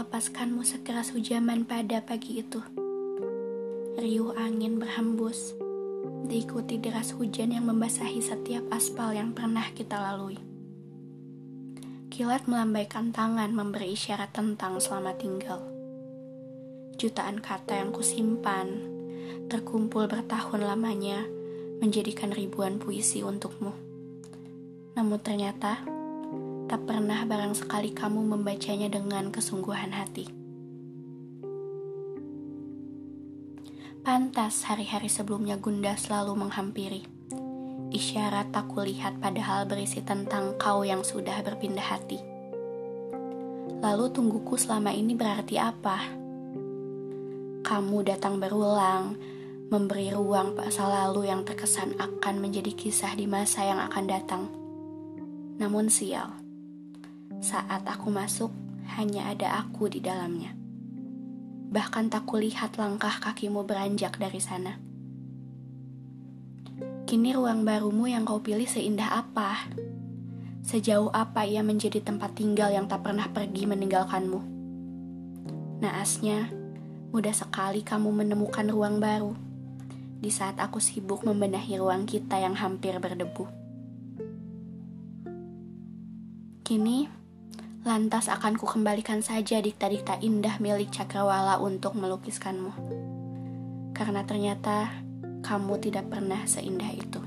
melepaskanmu sekeras hujaman pada pagi itu. Riuh angin berhembus, diikuti deras hujan yang membasahi setiap aspal yang pernah kita lalui. Kilat melambaikan tangan memberi isyarat tentang selamat tinggal. Jutaan kata yang kusimpan, terkumpul bertahun lamanya, menjadikan ribuan puisi untukmu. Namun ternyata, tak pernah barang sekali kamu membacanya dengan kesungguhan hati. Pantas hari-hari sebelumnya Gunda selalu menghampiri. Isyarat tak kulihat padahal berisi tentang kau yang sudah berpindah hati. Lalu tungguku selama ini berarti apa? Kamu datang berulang, memberi ruang masa lalu yang terkesan akan menjadi kisah di masa yang akan datang. Namun sial, saat aku masuk, hanya ada aku di dalamnya bahkan tak kulihat langkah kakimu beranjak dari sana. Kini ruang barumu yang kau pilih seindah apa? Sejauh apa ia menjadi tempat tinggal yang tak pernah pergi meninggalkanmu? Naasnya, mudah sekali kamu menemukan ruang baru di saat aku sibuk membenahi ruang kita yang hampir berdebu. Kini, Lantas akan kukembalikan saja dikta-dikta indah milik Cakrawala untuk melukiskanmu. Karena ternyata kamu tidak pernah seindah itu.